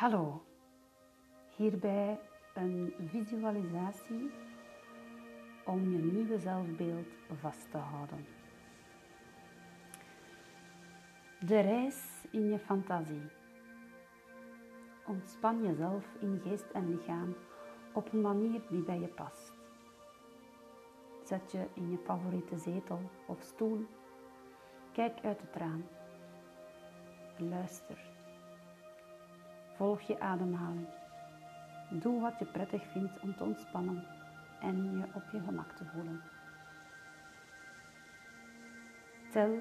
Hallo, hierbij een visualisatie om je nieuwe zelfbeeld vast te houden. De reis in je fantasie. Ontspan jezelf in geest en lichaam op een manier die bij je past. Zet je in je favoriete zetel of stoel. Kijk uit het raam. Luister. Volg je ademhaling. Doe wat je prettig vindt om te ontspannen en je op je gemak te voelen. Tel,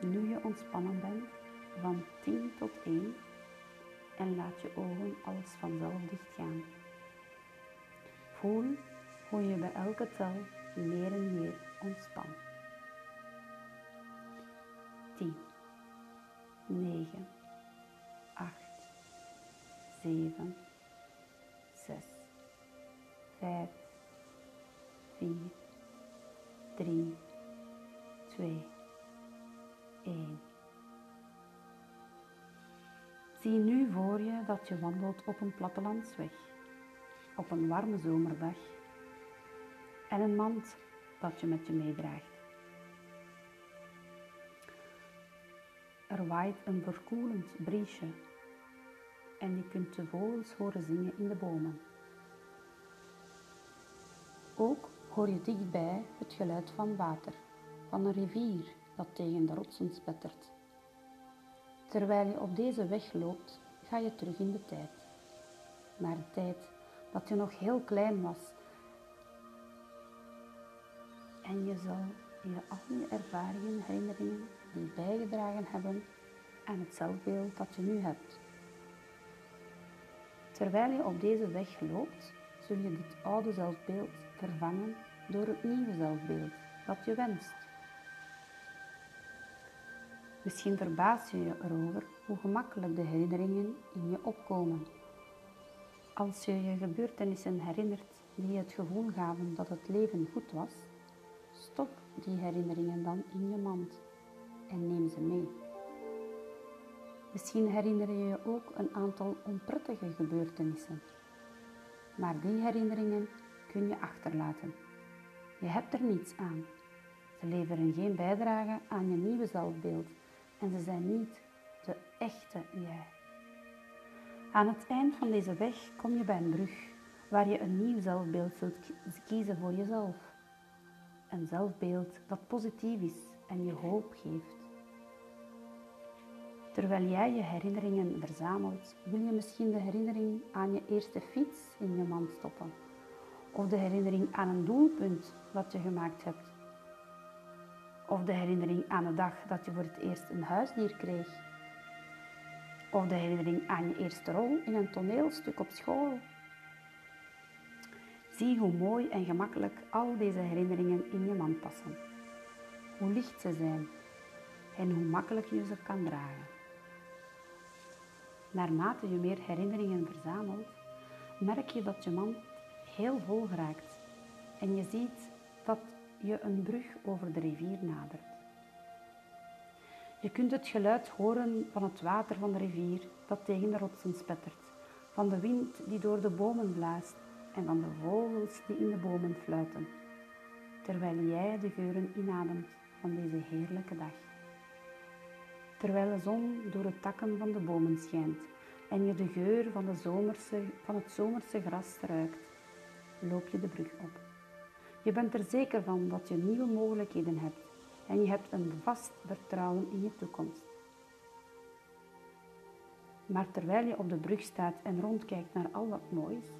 nu je ontspannen bent, van 10 tot 1 en laat je ogen alles vanzelf dichtgaan. Voel hoe je bij elke tel meer en meer ontspant. 10, 9, 8, 7, 6, 5, 4, 3, 2, 1. Zie nu voor je dat je wandelt op een plattelandsweg, op een warme zomerdag en een mand dat je met je meedraagt. Er waait een verkoelend briesje en je kunt de vogels horen zingen in de bomen. Ook hoor je dichtbij het geluid van water, van een rivier dat tegen de rotsen spettert. Terwijl je op deze weg loopt, ga je terug in de tijd. Naar de tijd dat je nog heel klein was. En je zal je al je ervaringen, herinneringen die bijgedragen hebben aan het zelfbeeld dat je nu hebt. Terwijl je op deze weg loopt, zul je dit oude zelfbeeld vervangen door het nieuwe zelfbeeld dat je wenst. Misschien verbaas je je erover hoe gemakkelijk de herinneringen in je opkomen. Als je je gebeurtenissen herinnert die het gevoel gaven dat het leven goed was, stop die herinneringen dan in je mand en neem ze mee. Misschien herinner je je ook een aantal onprettige gebeurtenissen, maar die herinneringen kun je achterlaten. Je hebt er niets aan. Ze leveren geen bijdrage aan je nieuwe zelfbeeld en ze zijn niet de echte jij. Aan het eind van deze weg kom je bij een brug waar je een nieuw zelfbeeld zult kiezen voor jezelf. Een zelfbeeld dat positief is en je hoop geeft. Terwijl jij je herinneringen verzamelt, wil je misschien de herinnering aan je eerste fiets in je mand stoppen. Of de herinnering aan een doelpunt dat je gemaakt hebt of de herinnering aan de dag dat je voor het eerst een huisdier kreeg. Of de herinnering aan je eerste rol in een toneelstuk op school. Zie hoe mooi en gemakkelijk al deze herinneringen in je mand passen. Hoe licht ze zijn en hoe makkelijk je ze kan dragen. Naarmate je meer herinneringen verzamelt, merk je dat je mand heel vol raakt en je ziet dat je een brug over de rivier nadert. Je kunt het geluid horen van het water van de rivier dat tegen de rotsen spettert, van de wind die door de bomen blaast en van de vogels die in de bomen fluiten, terwijl jij de geuren inademt van deze heerlijke dag. Terwijl de zon door de takken van de bomen schijnt en je de geur van, de zomerse, van het zomerse gras ruikt, loop je de brug op. Je bent er zeker van dat je nieuwe mogelijkheden hebt en je hebt een vast vertrouwen in je toekomst. Maar terwijl je op de brug staat en rondkijkt naar al dat moois,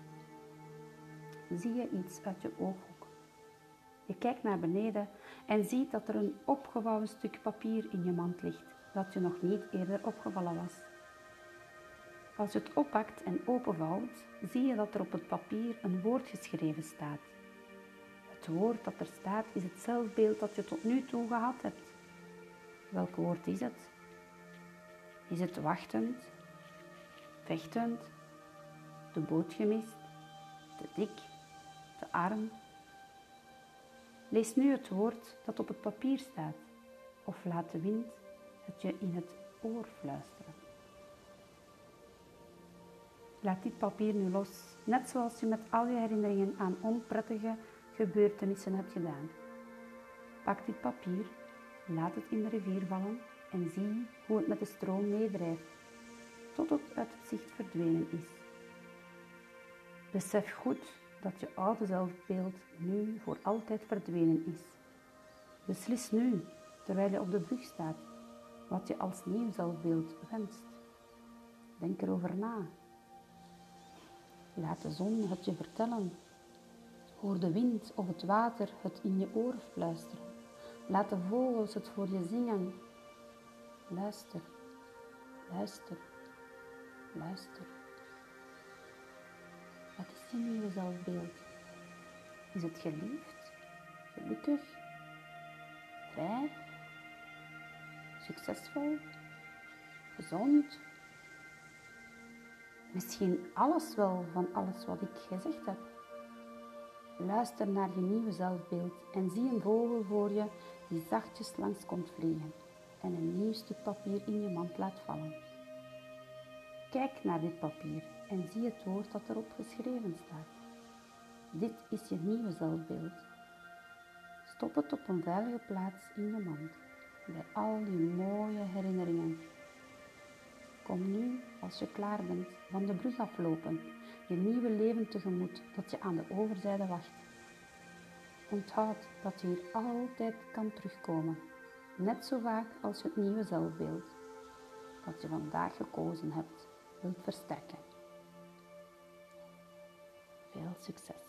zie je iets uit je ooghoek. Je kijkt naar beneden en ziet dat er een opgevouwen stuk papier in je mand ligt dat je nog niet eerder opgevallen was. Als je het oppakt en openvouwt, zie je dat er op het papier een woord geschreven staat woord dat er staat is het zelfbeeld dat je tot nu toe gehad hebt. Welk woord is het? Is het wachtend, vechtend, de boot gemist, te dik, te arm? Lees nu het woord dat op het papier staat of laat de wind het je in het oor fluisteren. Laat dit papier nu los, net zoals je met al je herinneringen aan onprettige gebeurtenissen hebt gedaan. Pak dit papier, laat het in de rivier vallen en zie hoe het met de stroom meedrijft, tot het uit het zicht verdwenen is. Besef goed dat je oude zelfbeeld nu voor altijd verdwenen is. Beslis nu, terwijl je op de brug staat, wat je als nieuw zelfbeeld wenst. Denk erover na. Laat de zon het je vertellen. Hoor de wind of het water het in je oren fluisteren. Laat de vogels het voor je zingen. Luister, luister, luister. Wat is je nieuwe zelfbeeld? Is het geliefd, gelukkig, vrij, succesvol, gezond? Misschien alles wel van alles wat ik gezegd heb. Luister naar je nieuwe zelfbeeld en zie een vogel voor je die zachtjes langs komt vliegen en een nieuw stuk papier in je mand laat vallen. Kijk naar dit papier en zie het woord dat erop geschreven staat. Dit is je nieuwe zelfbeeld. Stop het op een veilige plaats in je mand, bij al die mooie herinneringen. Kom nu, als je klaar bent, van de brug aflopen, je nieuwe leven tegemoet dat je aan de overzijde wacht. Onthoud dat je hier altijd kan terugkomen, net zo vaak als je het nieuwe zelfbeeld dat je vandaag gekozen hebt wilt versterken. Veel succes!